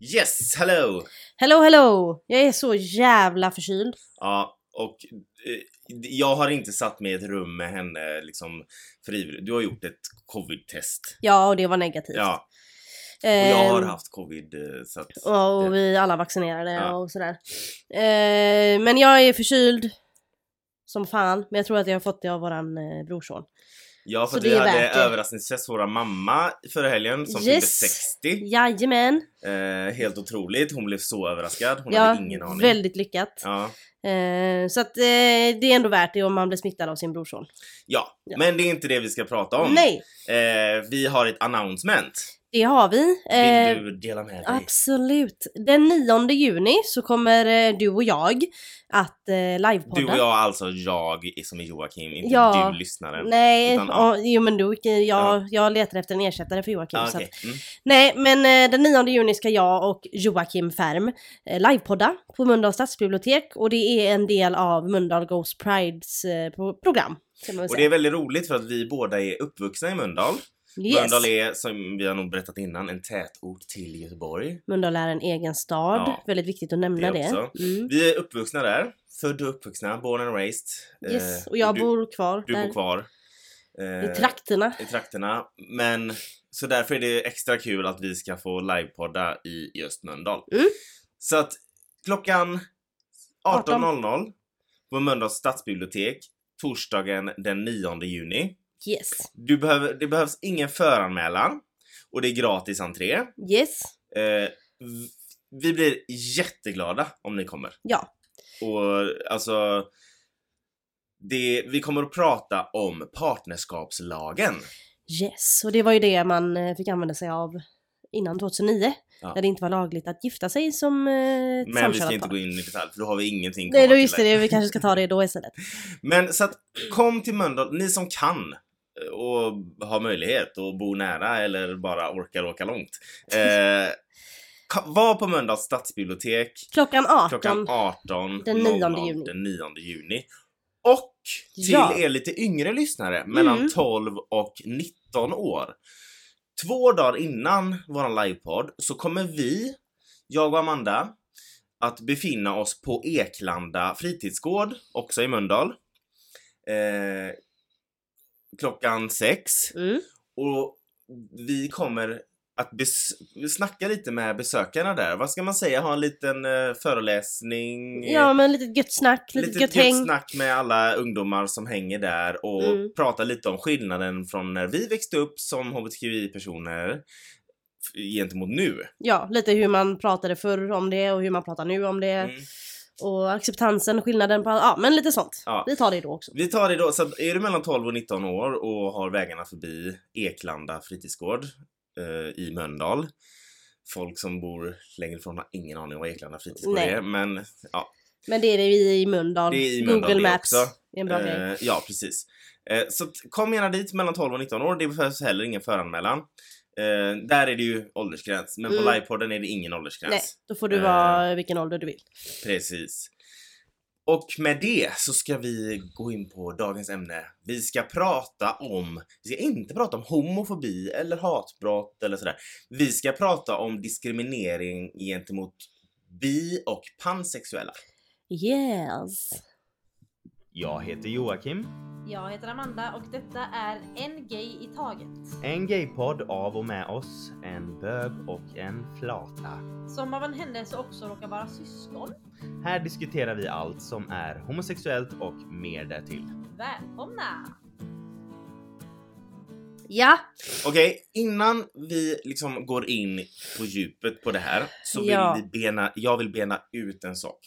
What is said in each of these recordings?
Yes, hello! Hello hello! Jag är så jävla förkyld. Ja, och eh, jag har inte satt mig i ett rum med henne liksom frivilligt. Du har gjort ett covid-test. Ja, och det var negativt. Ja, och jag har Ehm, haft covid eh, så att... Och vi alla vaccinerade Ja. och sådär. Eh, men jag är förkyld som fan. Men jag tror att jag har fått det av våran eh, brorson. Ja, för så det vi hade överraskningsfest våra mamma förra helgen som fyllde Yes. 60. Jajamän! Eh, helt otroligt. Hon blev så överraskad. Hon Ja, hade ingen aning. väldigt lyckat. Ja. Eh, så att eh, det är ändå värt det om man blir smittad av sin brorson. ja, Ja. men det är inte det vi ska prata om. Nej, Eh, vi har ett announcement. Det har vi. Eh, Vill du dela med dig? Absolut. Den 9 juni så kommer eh, du och jag att eh, livepodda. Du och jag, alltså jag som är Joakim, inte Ja. du lyssnaren. Nej, Utan, ja. jo men du, jag, Ja. jag letar efter en ersättare för Joakim. Ah, så okej. att, mm. nej, men eh, den 9 juni ska jag och Joakim Färm eh, livepodda på Mölndals stadsbibliotek och det är en del av Mölndal Ghost Prides eh, pro- program. Och det är väldigt roligt för att vi båda är uppvuxna i Mölndal. Yes. Mölndal är, som vi har nog berättat innan, en tätort till Göteborg. Mölndal är en egen stad, Ja. väldigt viktigt att nämna Det det. Mm. Vi är uppvuxna där. Födda och uppvuxna, born and raised. Yes. Eh, Och jag du, bor kvar Du där bor kvar. eh, i trakterna. I trakterna. Men så därför är det extra kul att vi ska få livepodda i just Mölndal. Mm. Så att klockan 18.00 på Mölndals stadsbibliotek torsdagen den 9 juni. Yes. Du behöver, det behövs ingen föranmälan och det är gratis entré. Yes. Eh, vi blir jätteglada om ni kommer. Ja. Och alltså, det, vi kommer att prata om partnerskapslagen. Yes, och det var ju det man eh, fick använda sig av innan 2009. Ja. Där det inte var lagligt att gifta sig som eh, Men vi ska inte par. gå in i detalj för då har vi ingenting Nej, kvar då just det, vi kanske ska ta det då istället. Men så att kom till Mölndal, ni som kan och har möjlighet och bor nära eller bara orkar åka långt. Eh, var på Mölndals stadsbibliotek Klockan 18. klockan 18 Den 9 juni. den 9 juni. Och till Ja. er lite yngre lyssnare mellan Mm. 12 och 19 år. Två dagar innan våran livepodd så kommer vi, jag och Amanda, att befinna oss på Eklanda fritidsgård, också i Mölndal. Eh, klockan sex. Mm. Och vi kommer att snacka lite med besökarna där. Vad ska man säga? Ha en liten eh, föreläsning? Ja, men lite gött snack, lite, lite gött gött häng. snack med alla ungdomar som hänger där och Mm. prata lite om skillnaden från när vi växte upp som hbtqi-personer gentemot nu. Ja, lite hur man pratade förr om det och hur man pratar nu om det. Mm. Och acceptansen, skillnaden på... Ja, men lite sånt. Ja. Vi tar det då också. Vi tar det då, så är du mellan 12 och 19 år och har vägarna förbi Eklanda fritidsgård eh, i Mölndal. Folk som bor längre ifrån har ingen aning om vad Eklanda fritidsgård Nej. är, men ja, Men det är det vi i Mölndal. Det är i Mölndal Google det Maps också. är en bra grej. Eh, ja, precis. Eh, så kom gärna dit mellan 12 och 19 år. Det behövs heller ingen föranmälan. Eh, där är det ju åldersgräns, men på Mm. livepodden är det ingen åldersgräns. Nej, då får du Eh. vara vilken ålder du vill. Precis. Och med det så ska vi gå in på dagens ämne. Vi ska prata om, vi ska inte prata om homofobi eller hatbrott eller sådär. Vi ska prata om diskriminering gentemot bi och pansexuella. Yes. Jag heter Joakim. Jag heter Amanda och detta är En Gay i Taget. En gaypodd av och med oss, en bög och en flata. Som av en händelse också råkar vara syskon. Här diskuterar vi allt som är homosexuellt och mer därtill. Välkomna! Ja, Okej, innan vi liksom går in på djupet på det här så vill Ja. vi bena, jag vill bena ut en sak.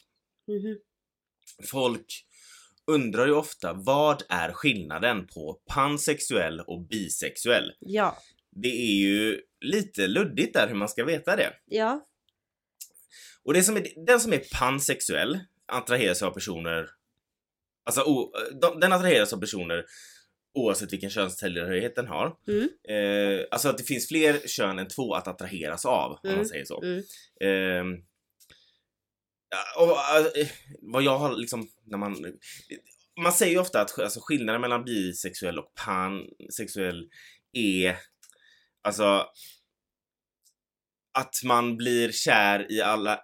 Mhm. Folk undrar ju ofta vad är skillnaden på pansexuell och bisexuell? ja, Det är ju lite luddigt där hur man ska veta det. ja, Och det som är, den som är pansexuell attraheras av personer, alltså o, de, den attraheras av personer oavsett vilken könstillhörighet den har. Mm. Eh, alltså att det finns fler kön än två att attraheras av, om Mm. man säger så. mm. Ja, och, eh, vad jag har liksom, när man... Man säger ju ofta att alltså, skillnaden mellan bisexuell och pansexuell är... Alltså... att man blir kär i alla,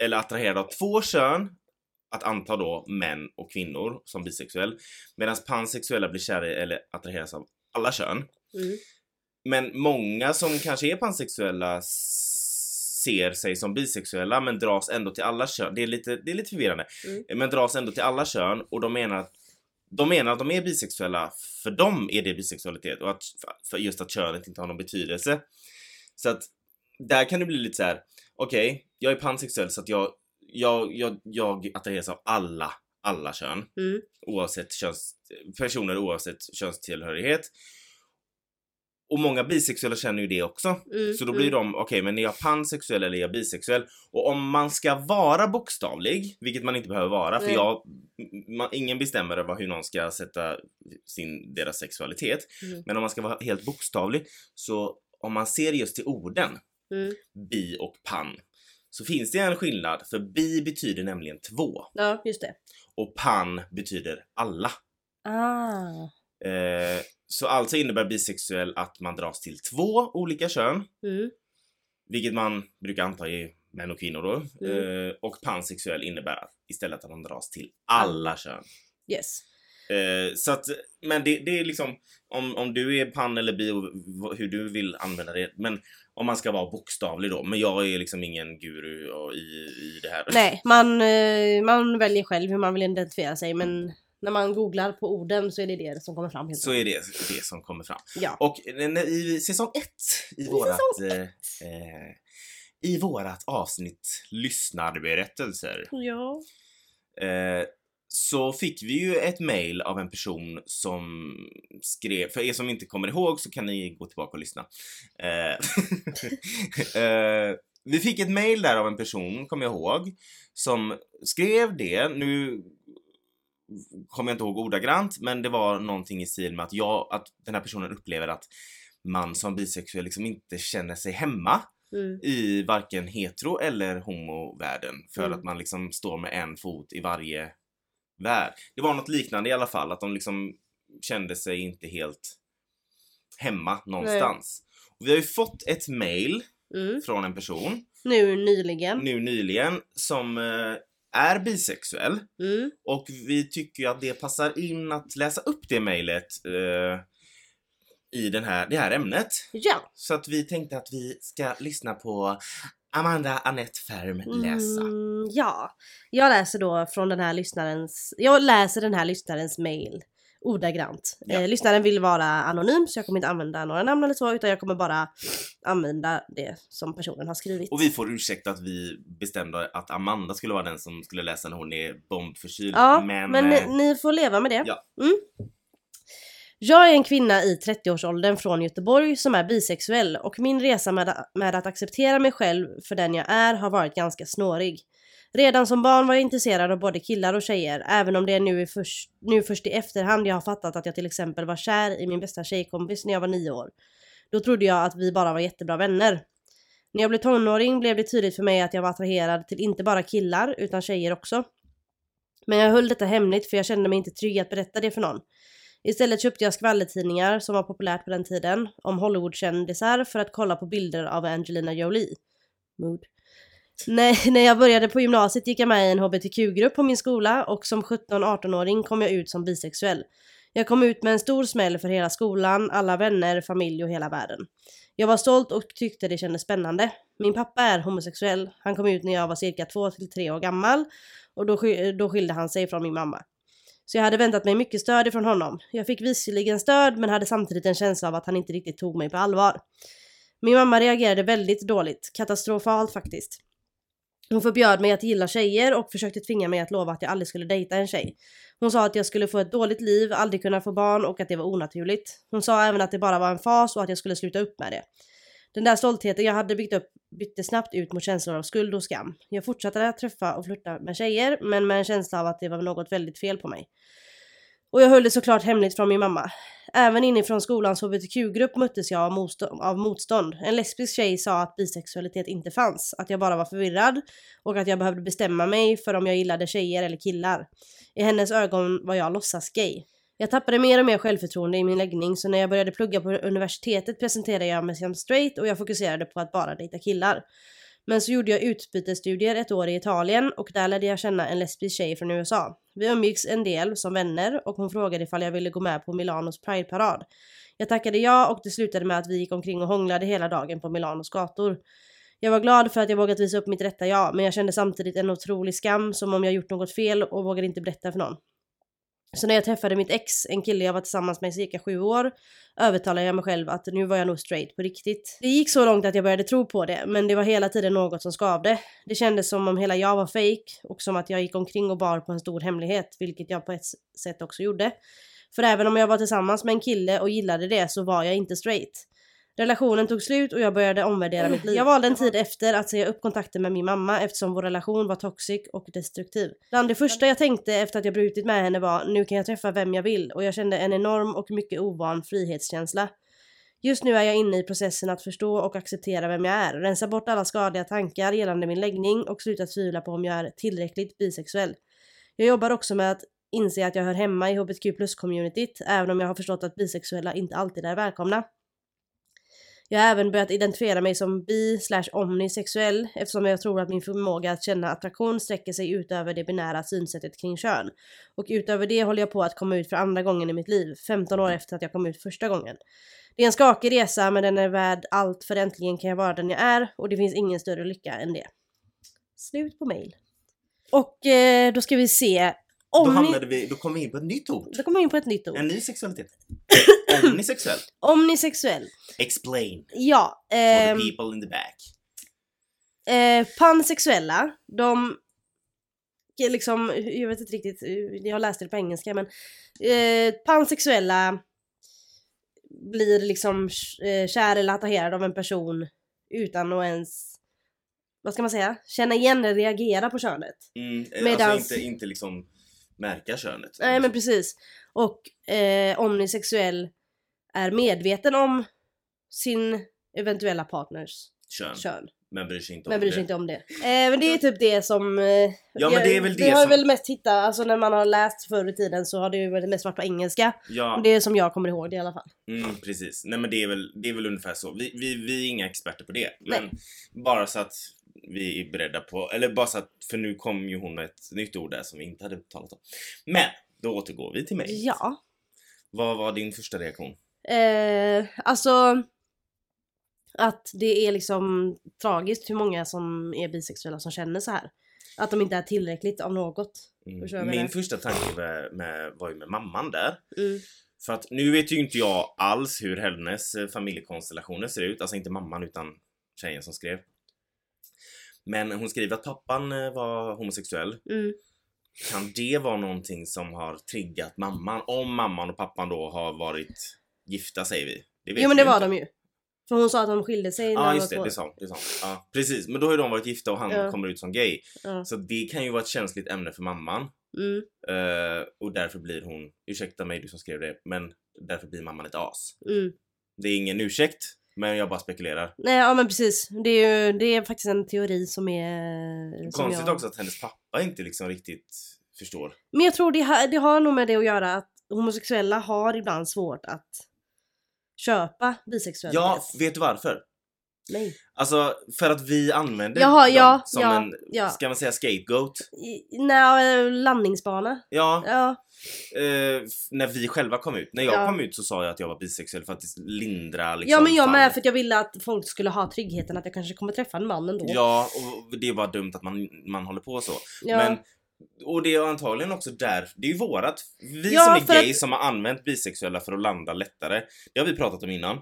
eller attraherad av två kön, att anta då män och kvinnor som bisexuell, medan pansexuella blir kära i eller attraheras av alla kön. Mm. Men många som kanske är pansexuella ser sig som bisexuella men dras ändå till alla kön. Det är lite, det är lite förvirrande. Mm. Men dras ändå till alla kön och de menar att de menar att de är bisexuella, för dem är det bisexualitet och att för just att könet inte har någon betydelse. Så att där kan det bli lite så här. okej, jag är pansexuell så att jag, jag, jag, jag attraheras av alla, alla kön Mm. oavsett köns, personer oavsett könstillhörighet. Och många bisexuella känner ju det också. Mm. Så då blir de, okej men är jag pansexuell eller är jag bisexuell? Och om man ska vara bokstavlig, vilket man inte behöver vara för jag, man, ingen bestämmer över hur någon ska sätta sin, deras sexualitet. Mm. Men om man ska vara helt bokstavlig så om man ser just till orden Mm. bi och pan så finns det en skillnad för bi betyder nämligen två Ja, just det. och pan betyder alla. Ah. Eh, så alltså innebär bisexuell att man dras till två olika kön, Mm. vilket man brukar anta är män och kvinnor då. Mm. Eh, och pansexuell innebär att istället att man dras till alla kön. Yes. Eh, så att, men det, det är liksom om, om du är pan eller bi och hur du vill använda det. Men om man ska vara bokstavlig då. Men jag är liksom ingen guru i, i det här. Nej, man, eh, man väljer själv hur man vill identifiera sig men när man googlar på orden så är det det som kommer fram Så är det det som kommer fram. Ja. Och i säsong ett i vårat, eh, eh, i vårat avsnitt lyssnarberättelser Ja. eh, så fick vi ju ett mail av en person som skrev, för er som inte kommer ihåg så kan ni gå tillbaka och lyssna. Eh, eh, vi fick ett mail där av en person, kommer jag ihåg, som skrev det, nu kommer jag inte ihåg ordagrant, men det var någonting i stil med att jag, att den här personen upplever att man som bisexuell liksom inte känner sig hemma Mm. i varken hetero eller homovärlden för Mm. att man liksom står med en fot i varje värld. Det var något liknande i alla fall, att de liksom kände sig inte helt hemma någonstans. Vi har ju fått ett mail Mm. från en person Nu nyligen. nu nyligen som eh, är bisexuell Mm. och vi tycker ju att det passar in att läsa upp det mejlet eh, i den här, det här ämnet. Ja. Så att vi tänkte att vi ska lyssna på Amanda Annette Färm läsa. Mm, ja. Jag läser då från den här lyssnarens, jag läser den här lyssnarens mail ordagrant. Ja. Eh, lyssnaren vill vara anonym så jag kommer inte använda några namn eller så utan jag kommer bara använda det som personen har skrivit. Och vi får ursäkta att vi bestämde att Amanda skulle vara den som skulle läsa när hon är bombförkyld. Ja, men, men, eh, ni får leva med det. Ja. Mm. Jag är en kvinna i 30-årsåldern från Göteborg som är bisexuell och min resa med, med att acceptera mig själv för den jag är har varit ganska snårig. Redan som barn var jag intresserad av både killar och tjejer, även om det är nu, i först, nu först i efterhand jag har fattat att jag till exempel var kär i min bästa tjejkompis när jag var nio år. Då trodde jag att vi bara var jättebra vänner. När jag blev tonåring blev det tydligt för mig att jag var attraherad till inte bara killar utan tjejer också. Men jag höll detta hemligt för jag kände mig inte trygg att berätta det för någon. Istället köpte jag skvallertidningar som var populärt på den tiden om Hollywoodkändisar för att kolla på bilder av Angelina Jolie. Mood. Nej, när jag började på gymnasiet gick jag med i en hbtq-grupp på min skola och som 17-18-åring kom jag ut som bisexuell. Jag kom ut med en stor smäll för hela skolan, alla vänner, familj och hela världen. Jag var stolt och tyckte det kändes spännande. Min pappa är homosexuell. Han kom ut när jag var cirka 2-3 år gammal och då, då skilde han sig från min mamma. Så jag hade väntat mig mycket stöd ifrån honom. Jag fick visserligen stöd men hade samtidigt en känsla av att han inte riktigt tog mig på allvar. Min mamma reagerade väldigt dåligt, katastrofalt faktiskt. Hon förbjöd mig att gilla tjejer och försökte tvinga mig att lova att jag aldrig skulle dejta en tjej. Hon sa att jag skulle få ett dåligt liv, aldrig kunna få barn och att det var onaturligt. Hon sa även att det bara var en fas och att jag skulle sluta upp med det. Den där stoltheten jag hade byggt upp bytte snabbt ut mot känslor av skuld och skam. Jag fortsatte att träffa och flytta med tjejer, men med en känsla av att det var något väldigt fel på mig. Och jag höll det såklart hemligt från min mamma. Även inifrån skolans hbtq-grupp möttes jag av motstånd, av motstånd. En lesbisk tjej sa att bisexualitet inte fanns, att jag bara var förvirrad och att jag behövde bestämma mig för om jag gillade tjejer eller killar. I hennes ögon var jag låtsas-gay. Jag tappade mer och mer självförtroende i min läggning så när jag började plugga på universitetet presenterade jag mig som straight och jag fokuserade på att bara dejta killar. Men så gjorde jag utbytesstudier ett år i Italien och där lärde jag känna en lesbisk tjej från USA. Vi umgicks en del som vänner och hon frågade ifall jag ville gå med på Milanos Prideparad. Jag tackade ja och det slutade med att vi gick omkring och hånglade hela dagen på Milanos gator. Jag var glad för att jag vågat visa upp mitt rätta jag, men jag kände samtidigt en otrolig skam som om jag gjort något fel och vågade inte berätta för någon. Så när jag träffade mitt ex, en kille jag var tillsammans med i cirka sju år, övertalade jag mig själv att nu var jag nog straight på riktigt. Det gick så långt att jag började tro på det, men det var hela tiden något som skavde. Det kändes som om hela jag var fake och som att jag gick omkring och bar på en stor hemlighet, vilket jag på ett sätt också gjorde. För även om jag var tillsammans med en kille och gillade det så var jag inte straight. Relationen tog slut och jag började omvärdera mitt liv. Jag valde en tid efter att säga upp kontakten med min mamma eftersom vår relation var toxic och destruktiv. Bland det första jag tänkte efter att jag brutit med henne var nu kan jag träffa vem jag vill och jag kände en enorm och mycket ovan frihetskänsla. Just nu är jag inne i processen att förstå och acceptera vem jag är, rensa bort alla skadliga tankar gällande min läggning och sluta tvivla på om jag är tillräckligt bisexuell. Jag jobbar också med att inse att jag hör hemma i hbtq plus-communityt, även om jag har förstått att bisexuella inte alltid är välkomna. Jag har även börjat identifiera mig som bi slash omnisexuell eftersom jag tror att min förmåga att känna attraktion sträcker sig utöver det binära synsättet kring kön. Och utöver det håller jag på att komma ut för andra gången i mitt liv, 15 år efter att jag kom ut första gången. Det är en skakig resa men den är värd allt för äntligen kan jag vara den jag är och det finns ingen större lycka än det. Slut på mail. Och eh, då ska vi se. Då, Omni... hamnade vi, då kom vi in på ett nytt ord. Då kommer vi in på ett nytt ord. En ny sexualitet. Omnisexuell. Omnisexuell. Explain Ja. for ehm, the people in the back. Eh, pansexuella, de är liksom, jag vet inte riktigt, eh, jag har läst det på engelska men eh, pansexuella blir liksom eh, kär eller attraherad av en person utan att ens, vad ska man säga, känna igen eller reagera på könet. Mm, eh, medans- Alltså inte, inte liksom märka könet. Nej men precis. Och eh, omnisexuell är medveten om sin eventuella partners Kön. kön. Men bryr sig inte om Men bryr sig det. inte om det. Eh, men det är typ det som... Eh, Ja, men det är väl det Vi har som- väl mest hittat, alltså när man har läst förr i tiden så har det ju varit mest varit på engelska. Ja, Det är som jag kommer ihåg det i alla fall. mm, precis. Nej men det är väl, det är väl ungefär så. Vi, vi, vi är inga experter på det. Men bara så att vi är beredda på, eller bara så att, för nu kom ju hon med ett nytt ord där som vi inte hade talat om. Men, då återgår vi till mig. Ja. Vad var din första reaktion? Eh, alltså... Att det är liksom tragiskt hur många som är bisexuella som känner så här. Att de inte är tillräckligt av något. Mm. Min första tanke med, med, var ju med mamman där. Mm. För att nu vet ju inte jag alls hur hennes eh, familjekonstellationer ser ut. Alltså inte mamman utan tjejen som skrev. Men hon skriver att pappan eh, var homosexuell. Mm. Kan det vara någonting som har triggat mamman? Om mamman och pappan då har varit gifta säger vi. Det vet Jo men det var inte. de ju. För hon sa att de skilde sig Ja när ah, de just det, det sa hon. Ja, precis. Men då har ju de varit gifta och han Ja. kommer ut som gay. Ja. Så det kan ju vara ett känsligt ämne för mamman. Mm. Eh, och därför blir hon, ursäkta mig du som skrev det, men därför blir mamman ett as. Mm. Det är ingen ursäkt, men jag bara spekulerar. Nej ja men precis. Det är ju det är faktiskt en teori som är... Som Konstigt jag... också att hennes pappa inte liksom riktigt förstår. Men jag tror det, det har nog med det att göra att homosexuella har ibland svårt att köpa bisexualitet. Ja, vet du varför? Nej. Alltså, för att vi använder Jaha, dem ja, som ja, en, ja. ska man säga scapegoat? Nej, eh, landningsbana. Ja, Ja. eh, när vi själva kom ut. När jag Ja. kom ut så sa jag att jag var bisexuell för att lindra liksom ja men jag med för att jag ville att folk skulle ha tryggheten att jag kanske kommer träffa en man ändå. Ja, och det är bara dumt att man, man håller på så. Ja. Men, och det är antagligen också där, det är ju vårat, vi Ja, som är gay att- som har använt bisexuella för att landa lättare. Det har vi pratat om innan.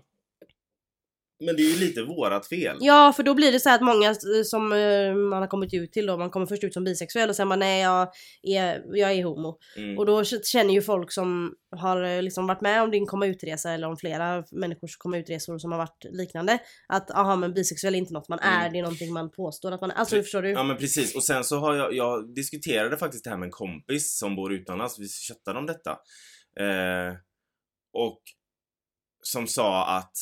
Men det är ju lite vårat fel. Ja för då blir det så här att många som eh, man har kommit ut till då, man kommer först ut som bisexuell och sen bara nej jag är, jag är homo. Mm. Och då känner ju folk som har eh, liksom varit med om din komma utresa eller om flera människors komma utresor som har varit liknande. Att aha men bisexuell är inte något man är, Mm. det är någonting man påstår att man är. Alltså förstår du? Ja men precis, och sen så har jag, jag diskuterade faktiskt det här med en kompis som bor utomlands, vi chattade om detta. Eh, och som sa att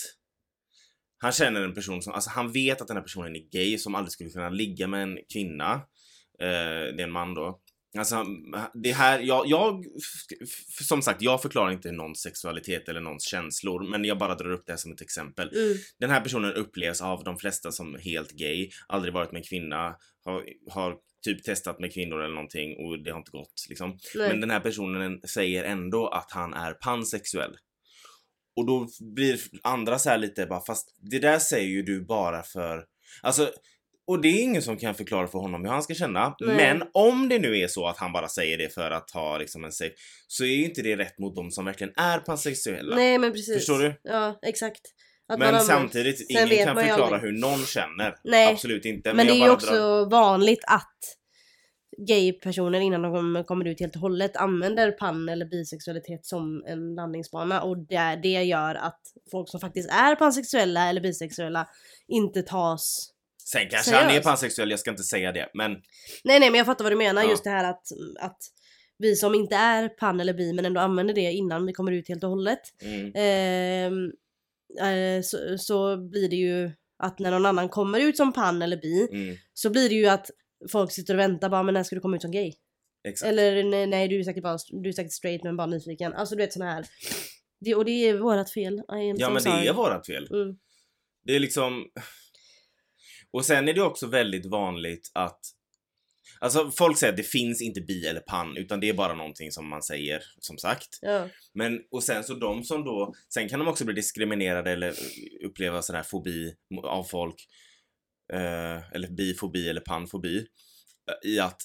han känner en person som, alltså han vet att den här personen är gay som aldrig skulle kunna ligga med en kvinna. Eh, det är en man då. Alltså, det här, jag, jag, som sagt, jag förklarar inte någons sexualitet eller någons känslor, men jag bara drar upp det här som ett exempel. Mm. Den här personen upplevs av de flesta som helt gay, aldrig varit med en kvinna, har, har typ testat med kvinnor eller någonting och det har inte gått liksom. Nej. Men den här personen säger ändå att han är pansexuell. Och då blir andra så här lite bara, fast det där säger ju du bara för, alltså och det är ingen som kan förklara för honom hur han ska känna. Nej. Men om det nu är så att han bara säger det för att ha liksom en safe, så är ju inte det rätt mot de som verkligen är pansexuella. Nej men precis. Förstår du? Ja exakt. Att men samtidigt, ingen kan förklara aldrig. hur någon känner. Nej. Absolut inte. Men det jag är ju också vanligt att gay-personer innan de kommer- ut helt och hållet använder pan eller bisexualitet som en landningsbana och det, det gör att folk som faktiskt är pansexuella eller bisexuella inte tas Sen kanske han är Seriöst? pansexuell, jag ska inte säga det. Men Nej nej men jag fattar vad du menar Ja. just det här att, att vi som inte är pan eller bi men ändå använder det innan vi kommer ut helt och hållet mm, ehm, eh, så, så blir det ju att när någon annan kommer ut som pan eller bi mm, så blir det ju att folk sitter och väntar bara men när ska du komma ut som gay? exakt. Eller nej, nej du är säkert bara du är säkert straight men bara nyfiken. Alltså du vet såna här. Det, och det är vårat fel. Ja men det sorry. är vårat fel. Mm. Det är liksom... Och sen är det också väldigt vanligt att Alltså folk säger att det finns inte bi eller pan utan det är bara någonting som man säger som sagt. Ja. Men och sen så de som då, sen kan de också bli diskriminerade eller uppleva sån här fobi av folk. Eh, eller bifobi eller panfobi. eh, I att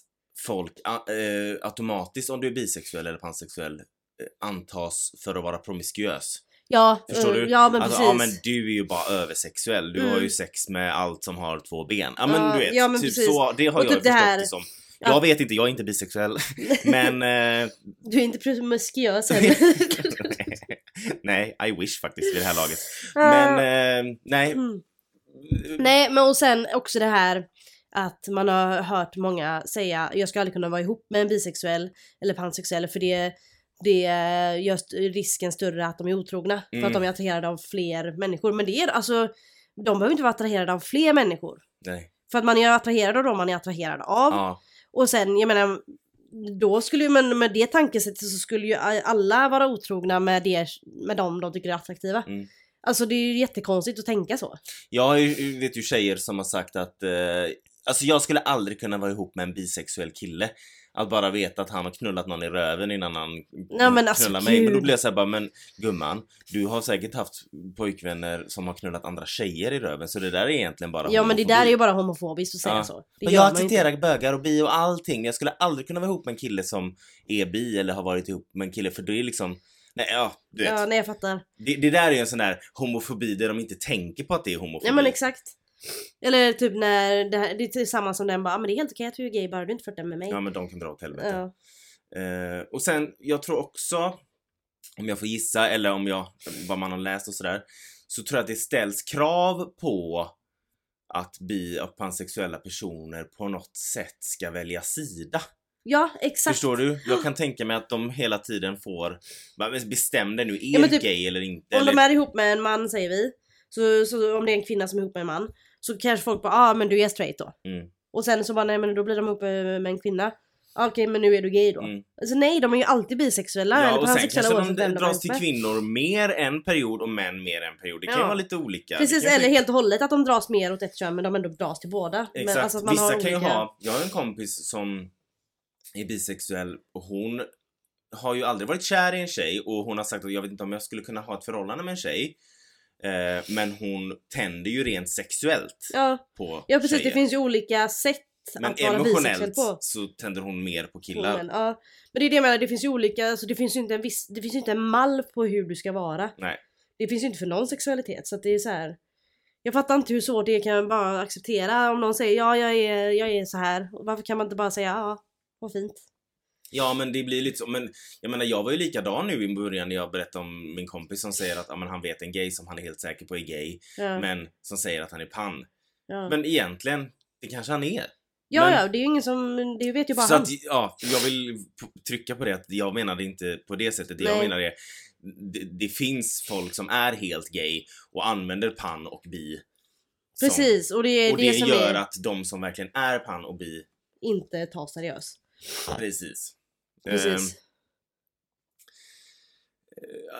folk eh, automatiskt om du är bisexuell eller pansexuell eh, antas för att vara promiskuös. Ja, Förstår du? ja men alltså, precis. ja men du är ju bara översexuell. Du Mm. har ju sex med allt som har två ben. Ja men du vet, ja, men typ precis. så. Det har Och jag typ det förstått här- det som. Ja. Jag vet inte, jag är inte bisexuell. men... Eh, Du är inte promiskuös heller. nej, I wish faktiskt vid det här laget. Men eh, nej. Mm. Nej men och sen också det här att man har hört många säga jag ska aldrig kunna vara ihop med en bisexuell eller pansexuell för det det gör risken större att de är otrogna för Mm. att de är attraherade av fler människor. Men det är alltså, de behöver inte vara attraherade av fler människor. nej. För att man är attraherad av dem man är attraherad av. Ja, Och sen, jag menar, då skulle ju, men med det tankesättet så skulle ju alla vara otrogna med, det, med dem de tycker är attraktiva. Mm. Alltså det är ju jättekonstigt att tänka så. jag har ju- vet ju tjejer som har sagt att eh, Alltså jag skulle aldrig kunna vara ihop med en bisexuell kille. Att bara veta att han har knullat någon i röven innan han Nej, men alltså, knullar mig. Men då gud. blir jag såhär bara, men gumman, du har säkert haft pojkvänner som har knullat andra tjejer i röven så det där är egentligen bara Ja men det homofobi. där är ju bara homofobiskt att säga Ja. så. Det Men jag accepterar bögar och bi och allting. Jag skulle aldrig kunna vara ihop med en kille som är bi eller har varit ihop med en kille för det är liksom Nej, ja, du vet. Ja nej jag fattar. Det, det där är ju en sån där homofobi där de inte tänker på att det är homofobi. Ja men exakt. Eller typ när det, här, det är samma som den bara, ah, men det är helt okej att du är gay bara du inte flörtar med mig. Ja men de kan dra åt helvete. Ja. Eh, och sen, jag tror också, om jag får gissa eller om jag, vad man har läst och sådär, så tror jag att det ställs krav på att bi och pansexuella personer på något sätt ska välja sida. Ja exakt. Förstår du? Jag kan tänka mig att de hela tiden får, "Va, men bestäm dig nu, är Ja, men typ, gay eller inte? Om eller, de är ihop med en man säger vi, så, så om det är en kvinna som är ihop med en man, så kanske folk bara ah men du är straight då. Mm. Och sen så bara nej men då blir de ihop med med en kvinna. Ah, Okej men nu är du gay då. Mm. Alltså nej de är ju alltid bisexuella Ja, eller och sen pansexuella oavsett de vem de dras till kvinnor mer en period och män mer en period. Det kan ju Ja. vara lite olika. Precis ju eller helt och hållet att de dras mer åt ett kön men de ändå dras till båda. Men Exakt. alltså att man Vissa kan ju olika- ha, jag har en kompis som är bisexuell och hon har ju aldrig varit kär i en tjej och hon har sagt att jag vet inte om jag skulle kunna ha ett förhållande med en tjej. Eh, men hon tänder ju rent sexuellt Ja, på ja precis tjejer. det finns ju olika sätt Men att vara bisexuell emotionellt på. så tänder hon mer på killar. män. Ja. Men det är det jag menar, det finns ju olika, alltså det finns ju inte en viss, det finns ju inte en mall på hur du ska vara. Nej. Det finns ju inte för någon sexualitet så att det är så här. Jag fattar inte hur svårt det är, kan bara acceptera om någon säger ja jag är, jag är så här. Varför kan man inte bara säga ja, vad fint. Ja men det blir lite så, men jag menar jag var ju likadan nu i början när jag berättade om min kompis som säger att ja, men han vet en gay som han är helt säker på är gay, Ja, men som säger att han är pan. ja. Men egentligen, det kanske han är. ja, men- ja det är ju ingen som, det vet ju bara Så han. att, ja, jag vill trycka på det att jag menade inte på det sättet. Det jag Nej. menar är det, det finns folk som är helt gay och använder pan och bi. som- Precis och det är och det, det som gör är att de som verkligen är pan och bi, inte tas seriöst. Precis. Precis.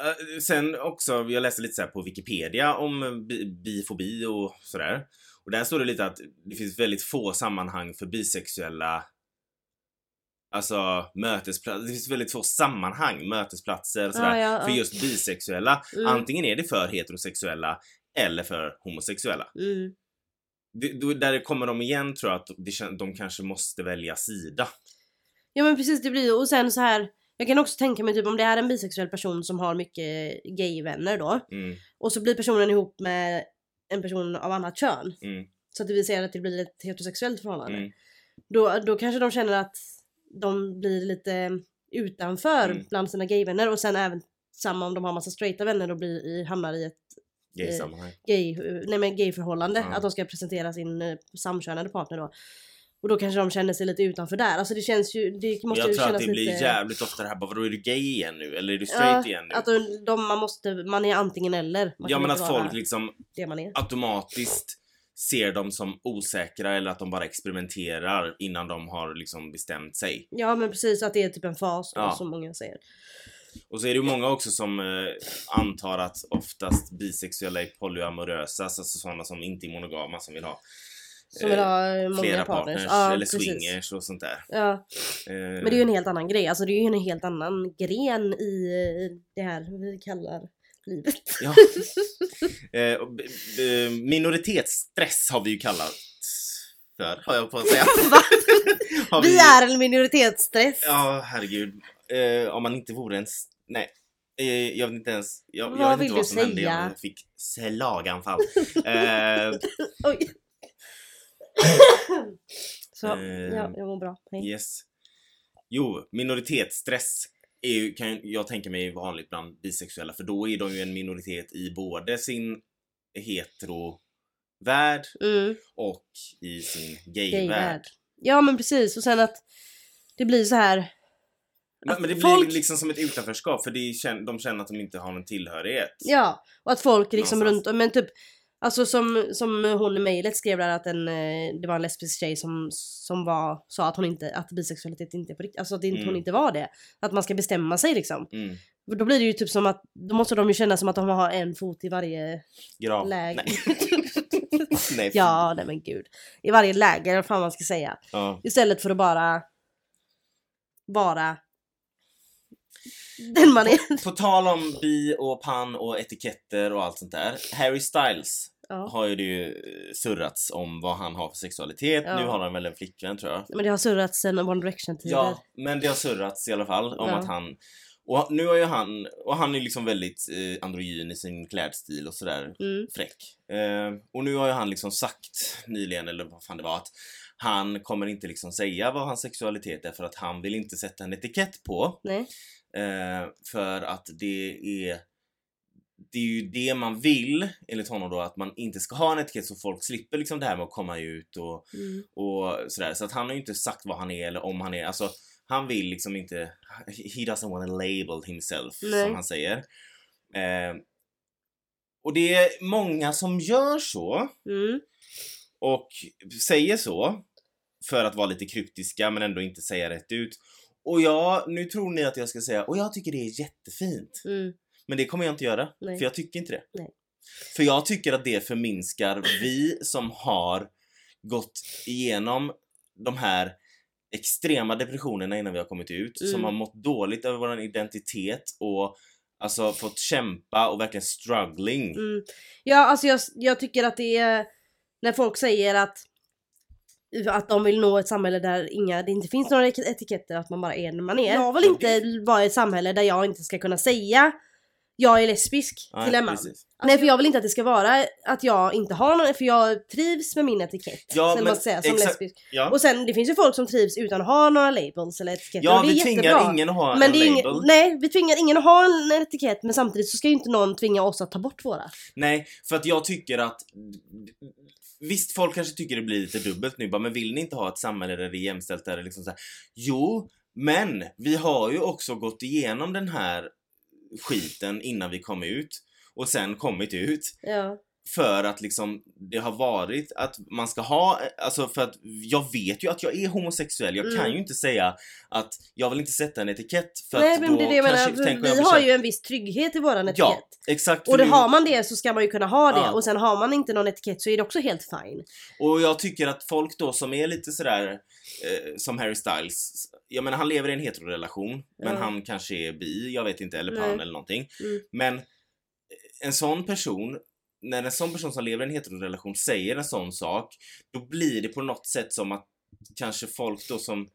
Eh, sen också, jag läste lite så här på Wikipedia om bi- bifobi och sådär. Och där står det lite att det finns väldigt få sammanhang för bisexuella Alltså mötesplatser, det finns väldigt få sammanhang, mötesplatser och sådär, Ja, ja, för just bisexuella. Mm. Antingen är det för heterosexuella eller för homosexuella. Mm. Det, då, där kommer de igen tror jag att de kanske måste välja sida. Ja men precis det blir och sen så här. Jag kan också tänka mig typ om det är en bisexuell person som har mycket gayvänner då. Mm, Och så blir personen ihop med en person av annat kön. mm, Så att vill säga att det blir ett heterosexuellt förhållande. mm. Då, då kanske de känner att de blir lite utanför Mm. bland sina gayvänner och sen även samma om de har massa straighta vänner och blir i, hamnar i ett Gay-sammanhang. gay, nej men gayförhållande. Att de ska presentera sin eh, samkönade partner då. Och då kanske de känner sig lite utanför där. Alltså det känns ju, det måste jag ju tror att det blir lite... jävligt ofta det här bara vadå är du gay igen nu? Eller är du straight igen nu? Att de, de, man måste, man är antingen eller. Man ja men att folk liksom automatiskt ser dem som osäkra eller att de bara experimenterar innan de har liksom bestämt sig. Ja men precis, att det är typ en fas Ja. som många säger. Och så är det ju många också som eh, antar att oftast bisexuella är polyamorösa, alltså sådana som inte är monogama som vill ha Som vill eh, ha eh, många flera partners. partners Ja, eller precis. swingers och sånt där. Ja, Eh, men det är ju en helt annan grej. Alltså det är ju en helt annan gren i eh, det här vi kallar livet. Ja. Eh, b- minoritetsstress har vi ju kallat för, har jag på att säga. Har Vi är en minoritetsstress. Ja, herregud. Eh, om man inte vore en... Nej. Eh, jag vet inte ens... Jag, Vad jag vet inte vad som hände. säga? Jag fick slaganfall. eh, Oj. Så, Eh, ja, jag mår bra. Hej. yes. Jo, minoritetsstress är ju, kan jag tänka mig är vanligt bland bisexuella för då är de ju en minoritet i både sin hetero-värld Mm, och i sin gayvärld. gay-värld. Ja men precis och sen att det blir så här. Men, men det blir folk- liksom som ett utanförskap för det är, kän- de känner att de inte har någon tillhörighet. Ja, och att folk liksom Någonstans. runt men typ Alltså som, som hon i mejlet skrev där att en, eh, det var en lesbisk tjej som, som var, sa att hon inte, att bisexualitet inte är på riktigt, alltså att inte, Mm. hon inte var det. Att man ska bestämma sig liksom. Mm. Då blir det ju typ som att, då måste de ju känna som att de har en fot i varje Grav. läge. Nej. Ja, nej men gud. I varje läger, eller vad fan man ska säga. ja. Istället för att bara vara den man är. På tal om bi och pan och etiketter och allt sånt där. Harry Styles Ja. har ju det ju surrats om vad han har för sexualitet. Ja. Nu har han väl en flickvän tror jag. Men det har surrats sen One Direction-tider. Ja, men det har surrats i alla fall om Ja. att han och nu har ju han, och han är liksom väldigt eh, androgyn i sin klädstil och sådär Mm. fräck. Eh, och nu har ju han liksom sagt nyligen, eller vad fan det var, att han kommer inte liksom säga vad hans sexualitet är för att han vill inte sätta en etikett på. Nej. Eh, för att det är det är ju det man vill, enligt honom då, att man inte ska ha en etikett så folk slipper liksom det här med att komma ut och, Mm. och sådär. Så att han har ju inte sagt vad han är eller om han är, alltså han vill liksom inte, he doesn't want to label himself Nej. som han säger. Eh, och det är många som gör så Mm. och säger så för att vara lite kryptiska men ändå inte säga rätt ut. Och ja, nu tror ni att jag ska säga och jag tycker det är jättefint. Mm. Men det kommer jag inte göra, Nej. för jag tycker inte det. Nej. För jag tycker att det förminskar vi som har gått igenom de här extrema depressionerna innan vi har kommit ut, Mm. som har mått dåligt över vår identitet och alltså fått kämpa och verkligen struggling. Mm. Ja, alltså jag, jag tycker att det är när folk säger att att de vill nå ett samhälle där inga, det inte finns några etik- etiketter, att man bara är den man är. Jag vill inte vara i ett samhälle där jag inte ska kunna säga jag är lesbisk Nej, till en man. precis. Nej för jag vill inte att det ska vara att jag inte har någon, för jag trivs med min etikett. Ja, men man säga, som exakt- lesbisk. Ja, Och sen det finns ju folk som trivs utan att ha några labels eller etiketter ja och det är vi tvingar jättebra. ingen att ha Men en det är ingen, label. nej, vi tvingar ingen att ha en etikett men samtidigt så ska ju inte någon tvinga oss att ta bort våra. Nej, för att jag tycker att Visst, folk kanske tycker det blir lite dubbelt nu bara, men vill ni inte ha ett samhälle där det är jämställt, där det liksom så här, Jo, men vi har ju också gått igenom den här skiten innan vi kom ut och sen kommit ut. Ja för att liksom det har varit att man ska ha, alltså för att jag vet ju att jag är homosexuell. Jag kan Mm. ju inte säga att jag vill inte sätta en etikett för Nej att men då det är det jag kanske, menar, tänker jag vi har ju en viss trygghet i våran etikett. Ja, exakt. Och det har man det så ska man ju kunna ha det Ja. och sen har man inte någon etikett så är det också helt fine. Och jag tycker att folk då som är lite sådär eh, som Harry Styles, jag menar han lever i en heterorelation men Ja. han kanske är bi, jag vet inte, eller pan eller någonting. Mm. Men en sån person, när en sån person som lever i en heterorelation säger en sån sak, då blir det på något sätt som att kanske folk då som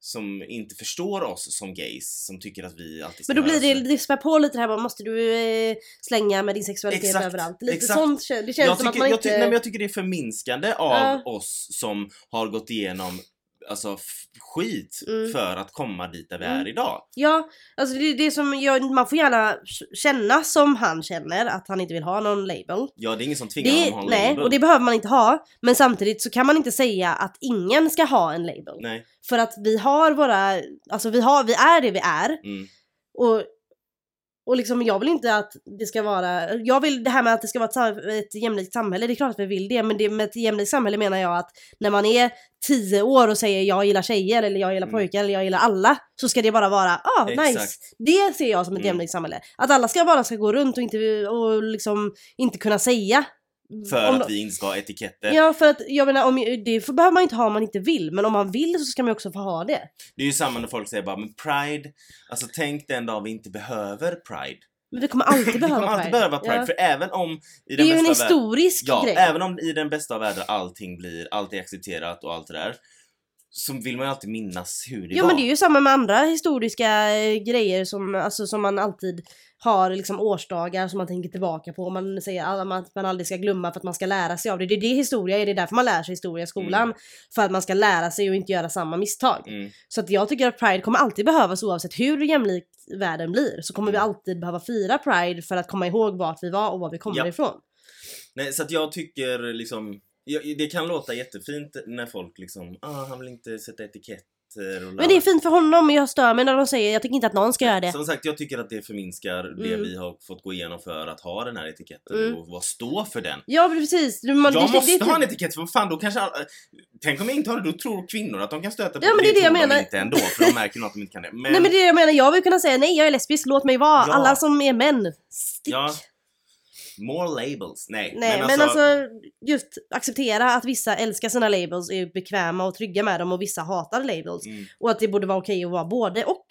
som inte förstår oss som gays, som tycker att vi alltid ska Men då blir det, det spär på lite det här bara, måste du eh, slänga med din sexualitet Exakt, överallt? Lite exakt. sånt det känns jag som att tycker, man jag, inte... ty- nej, men jag tycker det är förminskande av Ja. oss som har gått igenom alltså, skit Mm. för att komma dit där vi Mm. är idag. Ja, alltså det är det som jag, man får gärna känna som han känner att han inte vill ha någon label. Ja, det är ingen som tvingar honom Det, att ha en nej, label. och det behöver man inte ha. Men samtidigt så kan man inte säga att ingen ska ha en label. Nej. För att vi har våra, alltså vi, har, vi är det vi är. Mm. Och, och liksom jag vill inte att det ska vara, jag vill det här med att det ska vara ett, ett jämlikt samhälle, det är klart att vi vill det. Men det, med ett jämlikt samhälle menar jag att när man är 10 år och säger jag gillar tjejer eller jag gillar Mm. pojkar eller jag gillar alla. Så ska det bara vara, ah nice. Exakt. Det ser jag som ett Mm. jämlikt samhälle. Att alla ska bara ska gå runt och inte, och liksom inte kunna säga. För Om att vi inte ska ha etiketter. Ja för att jag menar, om, det får, behöver man inte ha om man inte vill. Men om man vill så ska man också få ha det. Det är ju samma när folk säger bara men pride, alltså tänk den dag vi inte behöver pride. Men vi kommer alltid Vi behöva kommer alltid Pride. behöva pride, Ja. för även om i Det den är ju en historisk Ja, grej. även om i den bästa av världar allting blir, allt är accepterat och allt det där. Så vill man ju alltid minnas hur det Ja var. men det är ju samma med andra historiska eh, grejer som, alltså, som man alltid har liksom årsdagar som man tänker tillbaka på. Man säger att man, aldrig ska glömma för att man ska lära sig av det. Det är det historia är, det är därför man lär sig historia i skolan. För att man ska lära sig och inte göra samma misstag. Mm. Så att jag tycker att Pride kommer alltid behövas oavsett hur jämlik världen blir. Så kommer vi Mm. alltid behöva fira Pride för att komma ihåg vart vi var och var vi kommer Ja. ifrån. Nej, så att jag tycker liksom, ja, det kan låta jättefint när folk liksom, ah, han vill inte sätta etiketter och Men det är fint för honom men jag stör mig när de säger jag tycker inte att någon ska göra det. Som sagt, jag tycker att det förminskar det Mm. vi har fått gå igenom för att ha den här etiketten Mm. och vad stå för den. Ja precis. Du, man, jag det- måste det, det, ha en etikett för vad fan då kanske alla, Tänk om jag inte har det, då tror kvinnor att de kan stöta på Ja, men det är det jag tror de menar. inte ändå för de märker att de inte kan det. Men, Nej men det är det jag menar, jag vill kunna säga nej jag är lesbisk, låt mig vara. Ja. Alla som är män, stick. ja, more labels. Nej, Nej men alltså, just acceptera att vissa älskar sina labels, är bekväma och trygga med dem och vissa hatar labels. mm, Och att det borde vara okej att vara både och.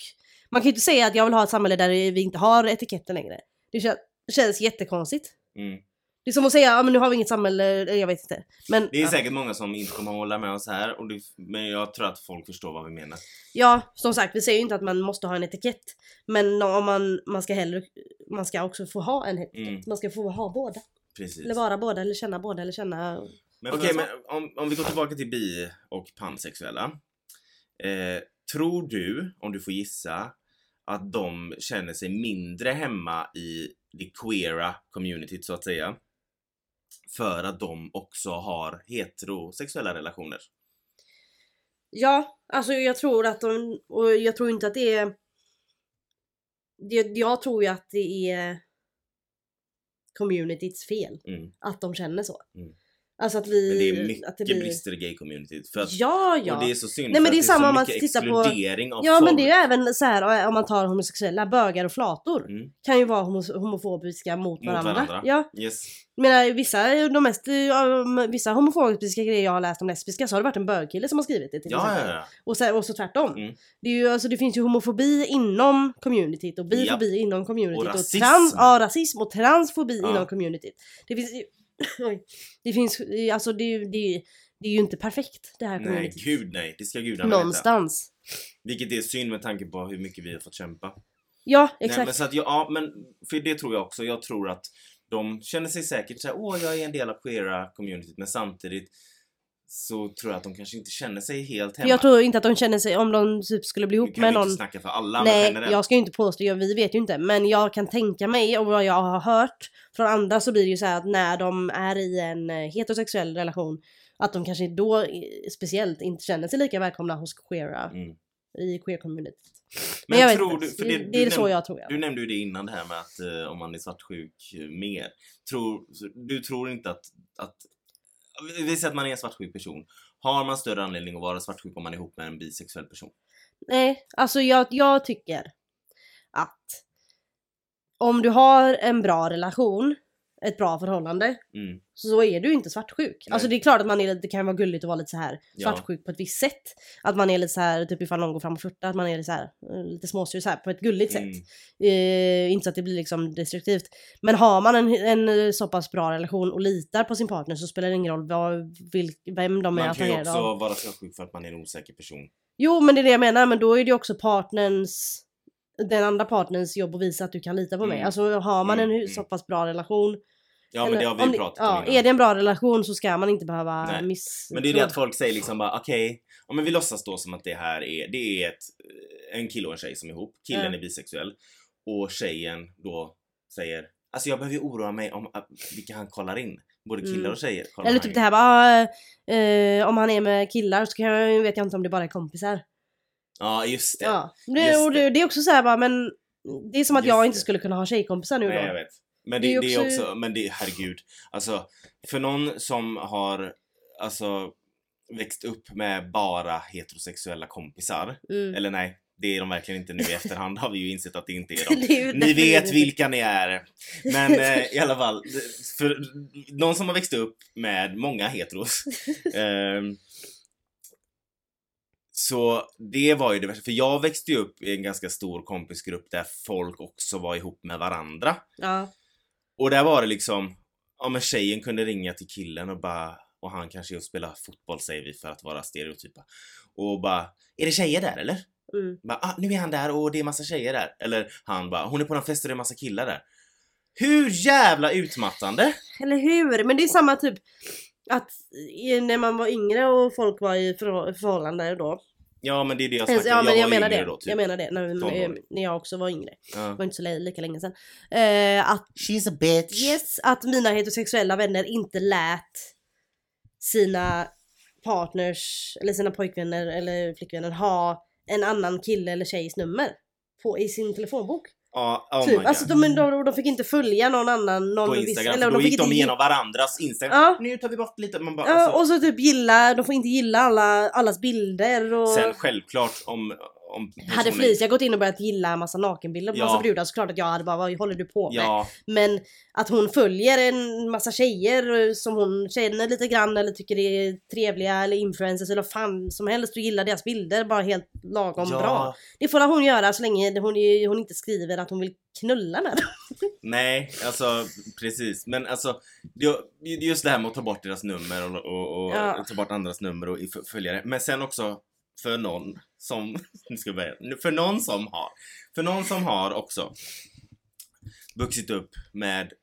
Man kan ju inte säga att jag vill ha ett samhälle där vi inte har etiketter längre. Det kän- känns jättekonstigt. mm. Det är som att säga, ja men nu har vi inget samhälle, eller jag vet inte. Men Det är ja. säkert många som inte kommer att hålla med oss här, och det, men jag tror att folk förstår vad vi menar. Ja, som sagt, vi säger ju inte att man måste ha en etikett. Men om man, man ska hellre, man ska också få ha en etikett. Mm. Man ska få ha båda. Precis. Eller vara båda, eller känna båda, eller känna... Men okej, men om, om vi går tillbaka till bi och pansexuella. Eh, tror du, om du får gissa, att de känner sig mindre hemma i det queera communityt så att säga? För att de också har heterosexuella relationer. Ja, alltså jag tror att de, och jag tror inte att det är... Det, jag tror ju att det är communityts fel. Mm. Att de känner så. Mm. Alltså att vi... Men det är mycket det blir... brister i gay-communityt. Ja, ja. Och det är så synd Nej, men det är samma så mycket tittar på- exkludering av Ja folk. men det är ju även så här om man tar homosexuella, bögar och flator. Mm. Kan ju vara homo- homofobiska mot, Mot varandra. varandra. Ja, Yes. menar vissa, de mest, ja, vissa homofobiska grejer jag har läst om lesbiska så har det varit en bögkille som har skrivit det till Ja, exempel. ja, ja. Och, så, och så tvärtom. Mm. Det, är ju, alltså, det finns ju homofobi inom communityt och bifobi inom communityt. Och Och, rasism. trans, ja, rasism och transfobi Ja. inom communityt. Det finns det finns, alltså det, det, det är ju inte perfekt det här Nej, communityt. gud nej. Det ska gudarna veta. Någonstans. Vilket är synd med tanke på hur mycket vi har fått kämpa. Ja, Nej, exakt. men så att, jag- ja, men för det tror jag också. Jag tror att de känner sig säkert såhär, åh jag är en del av queera communityt, men samtidigt så tror jag att de kanske inte känner sig helt hemma. Jag tror inte att de känner sig, om de typ skulle bli ihop kan med någon inte snacka för alla, men Nej, generellt. jag ska ju inte påstå, jag, vi vet ju inte. Men jag kan tänka mig och vad jag har hört från andra så blir det ju så här att när de är i en eh, heterosexuell relation att de kanske då eh, speciellt inte känner sig lika välkomna hos queera, Mm. i queer communityt. Men, jag vet tror inte. du- för det, det- är du så näm- jag tror. Du Jag. nämnde ju det innan det här med att eh, om man är svartsjuk mer. Tror, du tror inte att, att... Vi säger att man är en svartsjuk person. Har man större anledning att vara svartsjuk om man är ihop med en bisexuell person? Nej, alltså jag, jag tycker att om du har en bra relation, ett bra förhållande, Mm. så är du inte svartsjuk. Alltså Nej. det är klart att man är, det kan vara gulligt att vara lite så här Ja. svartsjuk på ett visst sätt. Att man är lite så här, typ ifall någon går fram och flörtar, att man är lite så här, eh, lite småsur så här på ett gulligt Mm. sätt. Eh, inte så att det blir liksom destruktivt. Men har man en, en eh, så pass bra relation och litar på sin partner så spelar det ingen roll vad, vil, vem de är Man kan ju attraherade också av. vara svartsjuk för att man är en osäker person. Jo men det är det jag menar, men då är det ju också partnerns den andra partnerns jobb att visa att du kan lita på mig. Mm. Alltså har man Mm, en hu- mm. så pass bra relation. Ja men det har vi ju pratat ja, om innan. Är det en bra relation så ska man inte behöva Nej. miss... Men det är det att folk säger liksom bara okej, ja, men vi låtsas då som att det här är, det är ett, en kille och en tjej som är ihop. Killen Ja. är bisexuell och tjejen då säger Alltså jag behöver ju oroa mig om att, vilka han kollar in. Både killar Mm. och tjejer kollar Eller han typ in. det här bara, ah, eh, om han är med killar så kan jag, vet jag inte om det bara är kompisar. Ja just det. Ja. Det, Just och det, det är också så här bara, men det är som att Just jag inte det. skulle kunna ha tjejkompisar nu Nej då. jag vet. Men Det det, är det är också- också, men det herregud. Alltså för någon som har alltså växt upp med bara heterosexuella kompisar. Mm. Eller nej, det är de verkligen inte nu i efterhand har vi ju insett att det inte är de. Ni vet vilka ni är. Men eh, i alla fall, för någon som har växt upp med många heteros. ehm, så det var ju det värsta, för jag växte ju upp i en ganska stor kompisgrupp där folk också var ihop med varandra. Ja. Och där var det liksom, ja men tjejen kunde ringa till killen och bara, och han kanske just spelar fotboll säger vi för att vara stereotypa. Och bara, är det tjejer där eller? Mm. Bara, ah, nu är han där och det är massa tjejer där. Eller han bara, hon är på någon fest och det är massa killar där. Hur jävla utmattande? Eller hur? Men det är samma typ att när man var yngre och folk var i förhå- förhållande då. Ja men det är det jag snackar ja men jag, var menar det. Då, typ. Jag menar det. När, när jag också var yngre. Det ja. var inte så li- lika länge sedan. Eh, att She's a bitch. Yes, att mina heterosexuella vänner inte lät sina partners eller sina pojkvänner eller flickvänner ha en annan kille eller tjejs nummer på, i sin telefonbok. Ja, oh typ. Alltså de, de, de fick inte följa någon annan, någon på Instagram, eller då fick gick de igenom varandras Instagram. Ja. Nu tar vi bort lite. Man bara, Ja, alltså, och så typ gilla, de får inte gilla alla, allas bilder och... Sen självklart om... om hade personen- Felicia gått in och börjat gilla en massa nakenbilder på Ja. massa brudar så klart att jag hade bara vad håller du på med? Ja, Men att hon följer en massa tjejer eh, som hon känner lite grann eller tycker är trevliga eller influencers eller fan som helst och gillar deras bilder bara helt lagom ja. bra. Det får hon göra så länge hon, hon inte skriver att hon vill knulla med dem. Nej, alltså precis. Men alltså just det här med att ta bort deras nummer och, och, och Ja. ta bort andras nummer och följare. Men sen också för någon som, nu ska jag börja, för någon som har, för någon som har också vuxit upp med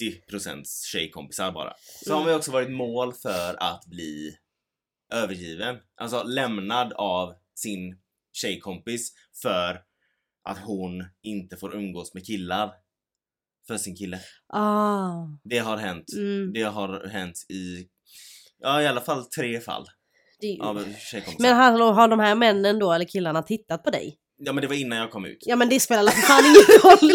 90% tjejkompisar bara. Så har Mm. man ju också varit mål för att bli övergiven. Alltså lämnad av sin tjejkompis för att hon inte får umgås med killar. För sin kille. Ah. Det har hänt. Mm. Det har hänt i, ja i alla fall tre fall ju- av tjejkompisar. men hallå, har de här männen då eller killarna tittat på dig? Ja men det var innan jag kom ut. Ja men det spelar för fan ingen roll.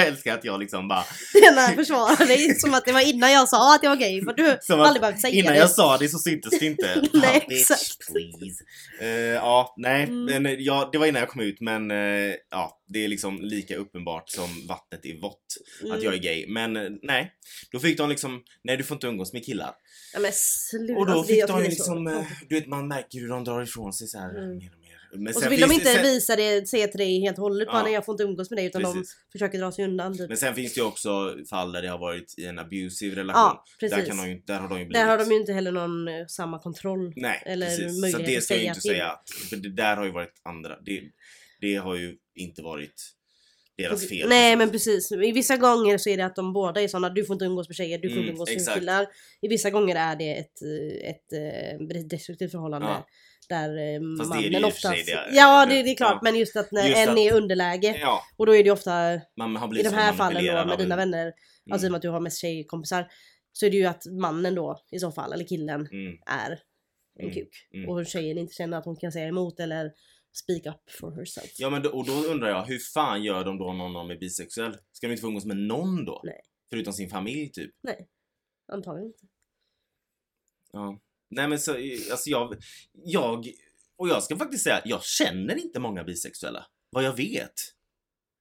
Jag älskar att jag liksom bara, Lena försvarar dig som att det var innan jag sa att jag var gay för du Som har att aldrig behövt säga innan det. jag sa det så syntes det inte. Nej, bitch, exakt. please. Eh, ja, nej, Mm. men, eh, ja, det var innan jag kom ut men eh, ja, det är liksom lika uppenbart som vattnet är vått att Mm. jag är gay. Men eh, nej, då fick de liksom, nej du får inte umgås med killar. Ja, men sluta. Och då Alltså, fick de så liksom, konstigt. du vet man märker hur de drar ifrån sig så här Mm. Men Och så vill de inte det, sen, visa det, säga till dig helt och hållet bara Ja. nej jag får inte umgås med dig utan de Precis. försöker dra sig undan typ. Men sen finns det ju också fall där det har varit i en abusive relation. Ja där, precis. kan de ju, där har de ju blivit... Där har de ju inte heller någon eh, samma kontroll. Nej, eller precis. Så möjlighet det att ska jag ju inte till. säga. att- För det där har ju varit andra. Det, det har ju inte varit deras fel. Nej men precis. I vissa gånger så är det att de båda är såna du får inte umgås med tjejer, du får Mm, inte umgås med killar. I vissa gånger är det ett, eh, ett, eh, destruktivt förhållande. Ja. Där eh, Fast det är det mannen oftast... det ja det, det är klart ja. men just att när Just en att- är underläge Ja, och då är det ofta man har i de här fallen då med dina vänner, alltså i och med att du har mest tjejkompisar, så är det ju att mannen då i så fall, eller killen, Mm, är en Mm, kuk. mm. Och tjejen inte känner att hon kan säga emot eller speak up for herself. Ja men då, och då undrar jag, hur fan gör de då om någon är bisexuell? Ska de inte få umgås med någon då? Nej. Förutom sin familj typ? Antagligen inte. Ja. Nej men så, alltså jag, jag, och jag ska faktiskt säga, jag känner inte många bisexuella. Vad jag vet.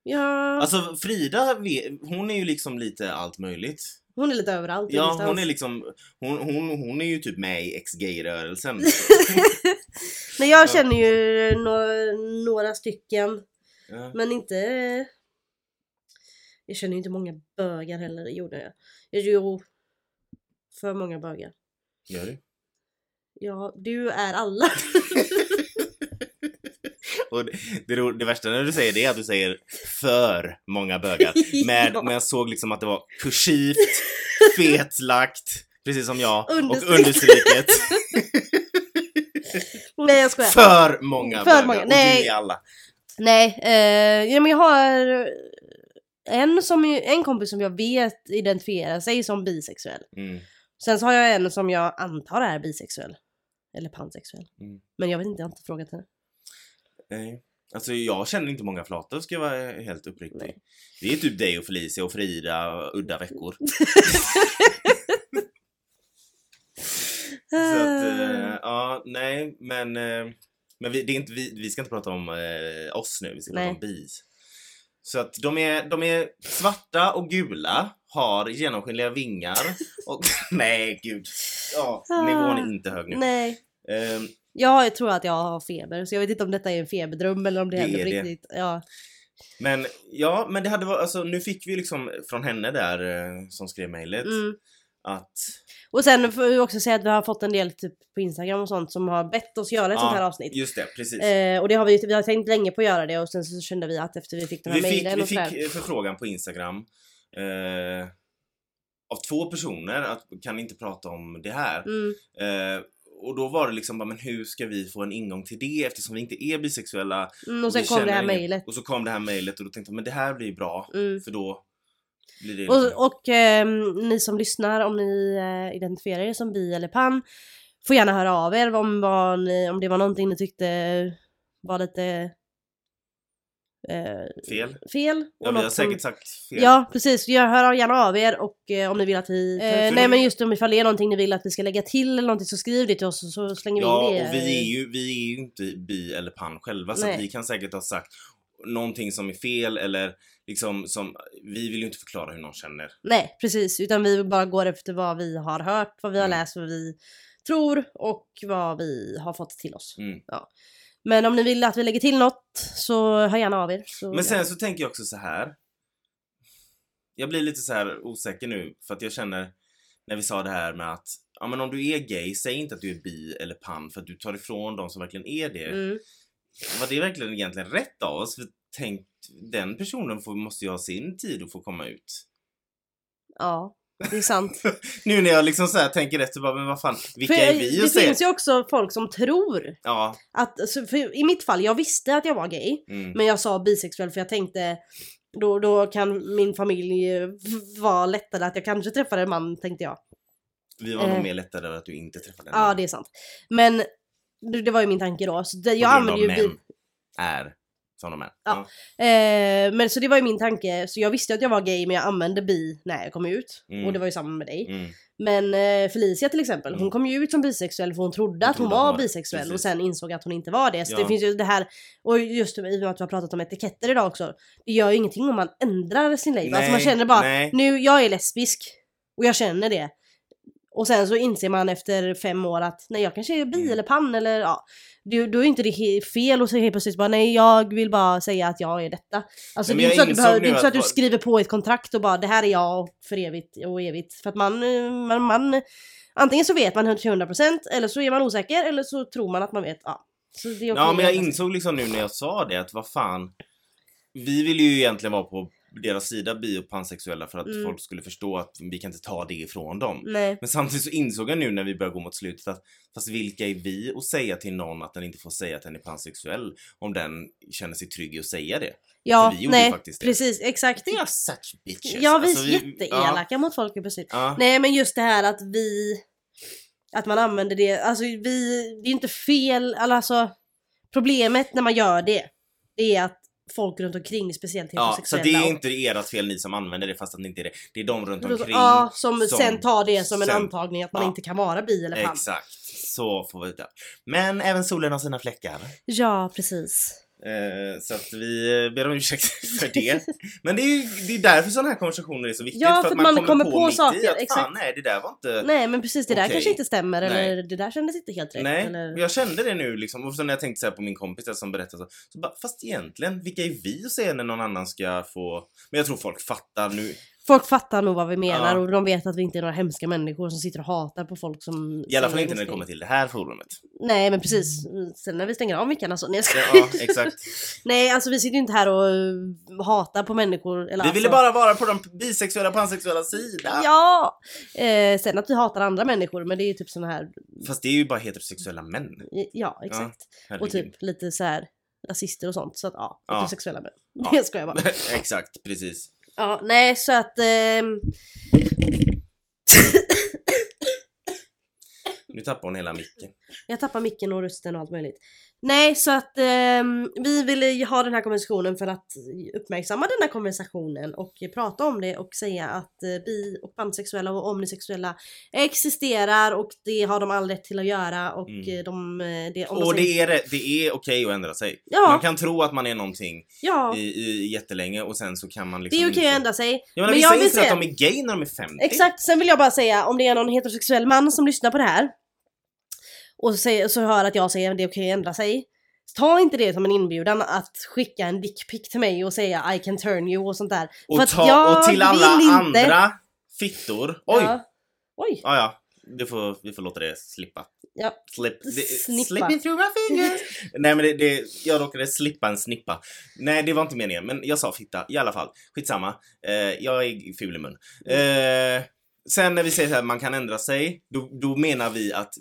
Ja, Alltså Frida, hon är ju liksom lite allt möjligt. hon är lite överallt. Ja, ingenstans. hon är liksom, hon, hon, hon är ju typ med i ex-gay-rörelsen. Nej, jag Ja. känner ju några, några stycken, Ja. men inte... Jag känner ju inte många bögar heller, gjorde jag. jag. Jo, för många bögar. Gör du? Ja, du är alla. Och det, det, det värsta när du säger det är att du säger för många bögar. Med, Ja. Men jag såg liksom att det var kursivt, fetlagt, precis som jag, och Understryk. understruket. Nej jag skojar. För många För bögar. många, Och nej. du är alla. Nej, eh, ja, men jag har en, som, en kompis som jag vet identifierar sig som bisexuell. Mm. Sen så har jag en som jag antar är bisexuell. Eller pansexuell. Mm. Men jag vet inte, jag har inte frågat henne. Nej. Alltså jag känner inte många flator ska jag vara helt uppriktig. Nej. Det är typ dig och Felicia och Frida udda veckor. Så att, eh, ja, nej, men, eh, men vi, det är inte, vi, vi ska inte prata om eh, oss nu, vi ska prata Nej. om bis. Så att de är, de är svarta och gula, har genomskinliga vingar och nej gud. Ja, nivån är inte hög nu. Nej. Ehm, Jag tror att jag har feber, så jag vet inte om detta är en feberdröm eller om det, Det händer på riktigt. Ja. men ja, men det hade varit, alltså nu fick vi liksom från henne där eh, som skrev mejlet Mm. att Och sen får vi också säga att vi har fått en del typ på Instagram och sånt som har bett oss göra ett Ja, sånt här avsnitt. Just det, precis. Eh, och det har vi, vi har tänkt länge på att göra det och sen så kände vi att efter vi fick den här vi fick, mejlen vi och sådär. fick förfrågan på Instagram eh, av två personer att kan ni inte prata om det här? Mm, Eh, och då var det liksom bara, men hur ska vi få en ingång till det eftersom vi inte är bisexuella? mm, och sen kom det här mejlet. Och så kom det här mejlet och då tänkte jag, men det här blir bra Mm. för då blir det liksom, Och, och ehm, ni som lyssnar, om ni eh, identifierar er som bi eller pan, får gärna höra av er om, vad ni, om det var någonting ni tyckte var lite eh, fel. fel. Ja, vi har något som- säkert sagt fel. Ja precis, jag hör gärna av er och eh, om ni vill att vi... Eh, nej men just om ifall det är någonting ni vill att vi ska lägga till eller någonting så skriv det till oss och så slänger Ja, vi in det. och vi är ju, vi är ju inte bi eller pan själva så Nej. att vi kan säkert ha sagt någonting som är fel eller liksom som, vi vill ju inte förklara hur någon känner. Nej precis, utan vi bara går efter vad vi har hört, vad vi har Mm. läst, vad vi tror och vad vi har fått till oss. Mm. Ja. Men om ni vill att vi lägger till något så hör gärna av er. Så, Men sen så tänker jag också så här. Jag blir lite så här osäker nu för att jag känner när vi sa det här med att ja men om du är gay, säg inte att du är bi eller pan för att du tar ifrån de som verkligen är det. Mm. Var det verkligen egentligen rätt av oss? För tänk, den personen får, måste ju ha sin tid att få komma ut. Ja, det är sant. Nu när jag liksom så här tänker efter bara, men vad fan, vilka För är vi det finns ju också folk som tror Ja. att, i mitt fall, jag visste att jag var gay. Mm. Men jag sa bisexuell för jag tänkte då, då kan min familj vara lättare att jag kanske träffar en man tänkte jag. Vi var nog eh. mer lättare att du inte träffade en Ja man. det är sant. Men det, var ju min tanke då. Så det, jag använder ju män är som de är. Ja. Eh, men så det var ju min tanke, så jag visste att jag var gay men jag använde bi när jag kom ut. Mm. Och det var ju samma med dig. Mm. Men eh, Felicia till exempel, Mm. hon kom ju ut som bisexuell för hon trodde Hon att hon trodde att hon var var- bisexuell och precis. sen insåg att hon inte var det. Så Ja. det finns ju det här, och just i och med att vi har pratat om etiketter idag också. Det gör ju ingenting om man ändrar sin label. Alltså man känner bara, nej. nu jag är lesbisk och jag känner det. Och sen så inser man efter fem år att nej jag kanske är bi Mm. eller pan eller ja. Då, då är inte det fel att säga helt plötsligt bara nej jag vill bara säga att jag är detta. Alltså Nej, det är inte så att, du, behöver, det är inte så att du skriver på ett kontrakt och bara det här är jag för evigt och evigt. För att man, man, man antingen så vet man till 100% eller så är man osäker eller så tror man att man vet. Ja. Så det är okej Ja men jag insåg liksom nu när jag sa det att vad fan. Vi ville ju egentligen vara på deras sida bi och pansexuella för att Mm. folk skulle förstå att vi kan inte ta det ifrån dem. Nej. Men samtidigt så insåg jag nu när vi börjar gå mot slutet att fast vilka är vi att säga till någon att den inte får säga att den är pansexuell om den känner sig trygg i att säga det? Ja, vi nej, precis, exakt. Det är such bitches. Ja, vi Alltså, är jätteelaka mot folk i princip. Ja, Nej men just det här att vi... Att man använder det, alltså vi... Det är inte fel, alltså... Problemet när man gör det, det är att folk runt omkring, speciellt Ja, så heterosexuella det är inte ert fel ni som använder det fast att det inte är det. Det är de runt omkring. Ja, som, sen tar det som en sen- antagning att man ja. inte kan vara bi eller pan. Exakt, så får vi det. Men även solen har sina fläckar. Ja, precis. Eh, så att vi eh, ber om ursäkt för det. Men det är ju det är därför sådana här konversationer är så viktigt. Ja, för för att man, kommer på, mitt i saker, att fan exakt. nej det där var inte... Nej men precis, det där kanske inte stämmer Nej. eller det där kändes inte helt rätt. Nej, eller... jag kände det nu liksom. Och så när jag tänkte så här på min kompis där som berättade så, så bara, fast egentligen, vilka är vi att säga när någon annan ska få... Men jag tror folk fattar nu. Folk fattar nog vad vi menar Ja. och de vet att vi inte är några hemska människor som sitter och hatar på folk som... I alla fall säger inte när det kommer till det här forumet. Nej men precis, sen när vi stänger av mickarna så... Nej, jag skojar. Ja, exakt. Nej alltså vi sitter ju inte här och uh, hatar på människor. Eller Vi ville alltså... bara vara på de bisexuella pansexuella sida. Ja! Eh, sen att vi hatar andra människor men det är ju typ såna här... Fast det är ju bara heterosexuella män. Ja exakt. och Herregud. typ lite så här rasister och sånt så att ja, Ja. heterosexuella män. Ja. Det ska jag bara. exakt, precis. Ja, nej så att... ehm, Nu tappar hon hela micken. Jag tappar micken och rösten och allt möjligt. Nej, så att ehm, vi ville ha den här konversationen för att uppmärksamma den här konversationen och prata om det och säga att eh, bi och pansexuella och omnisexuella existerar och det har de all rätt till att göra och Mm. eh, de... eh, Det, om Och säger- det är, det, det är okej att ändra sig. Ja. Man kan tro att man är någonting Ja, i, i jättelänge och sen så kan man det liksom är okej inse- att ändra sig. Jag menar, Men vissa jag vill inser säga- att de är gay när de är 50. Exakt, sen vill jag bara säga om det är någon heterosexuell man som lyssnar på det här och säger, så hör att jag säger att det är okej att ändra sig. Ta inte det som en inbjudan att skicka en dickpic till mig och säga I can turn you och sånt där. Och, För att ta, jag och till alla vill inte- andra fittor. Oj! Ja, Ja. Oj! ja. Det får, vi får låta det slippa. Ja. Slip, det, Snippa. slip me through my fingers. Nej men det, det, jag råkade slippa en snippa. Nej det var inte meningen men jag sa fitta i alla fall. Skitsamma. Eh, jag är ful i mun. Eh, sen när vi säger så här man kan ändra sig. Då, då menar vi att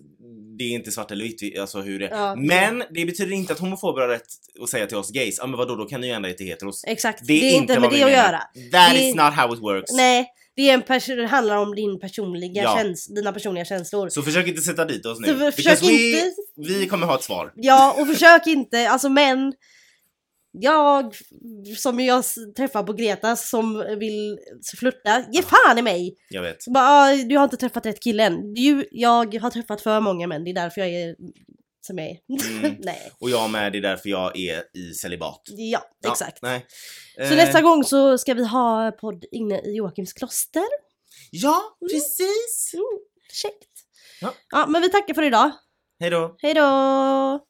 det är inte svart eller vitt, vi- alltså hur det Ja. Men det betyder inte att homofober har rätt att säga till oss gays, ja men vadå då kan ni ju ändra er till heteros. Exakt, Det är, inte med det vi att menar. göra. That Det- is not how it works. Nej, det, är en pers- det handlar om din personliga Ja. käns- dina personliga känslor. Så försök inte sätta dit oss nu. Så Because försök we, inte- vi kommer ha ett svar. Ja, och försök inte, alltså men jag som jag träffar på Gretas som vill flirta, ge fan i mig! Jag vet. Bara, "Ah, du har inte träffat rätt kille än. Du, jag har träffat för många män, det är därför jag är som jag är. Mm. Nej, Och jag med, det är därför jag är i celibat. ja, Ja, exakt. Nej. Så Eh, nästa gång så ska vi ha podd inne i Joakims kloster. Ja, precis! Mm, käckt. Ja. ja, men vi tackar för idag. Hej då! Hej då!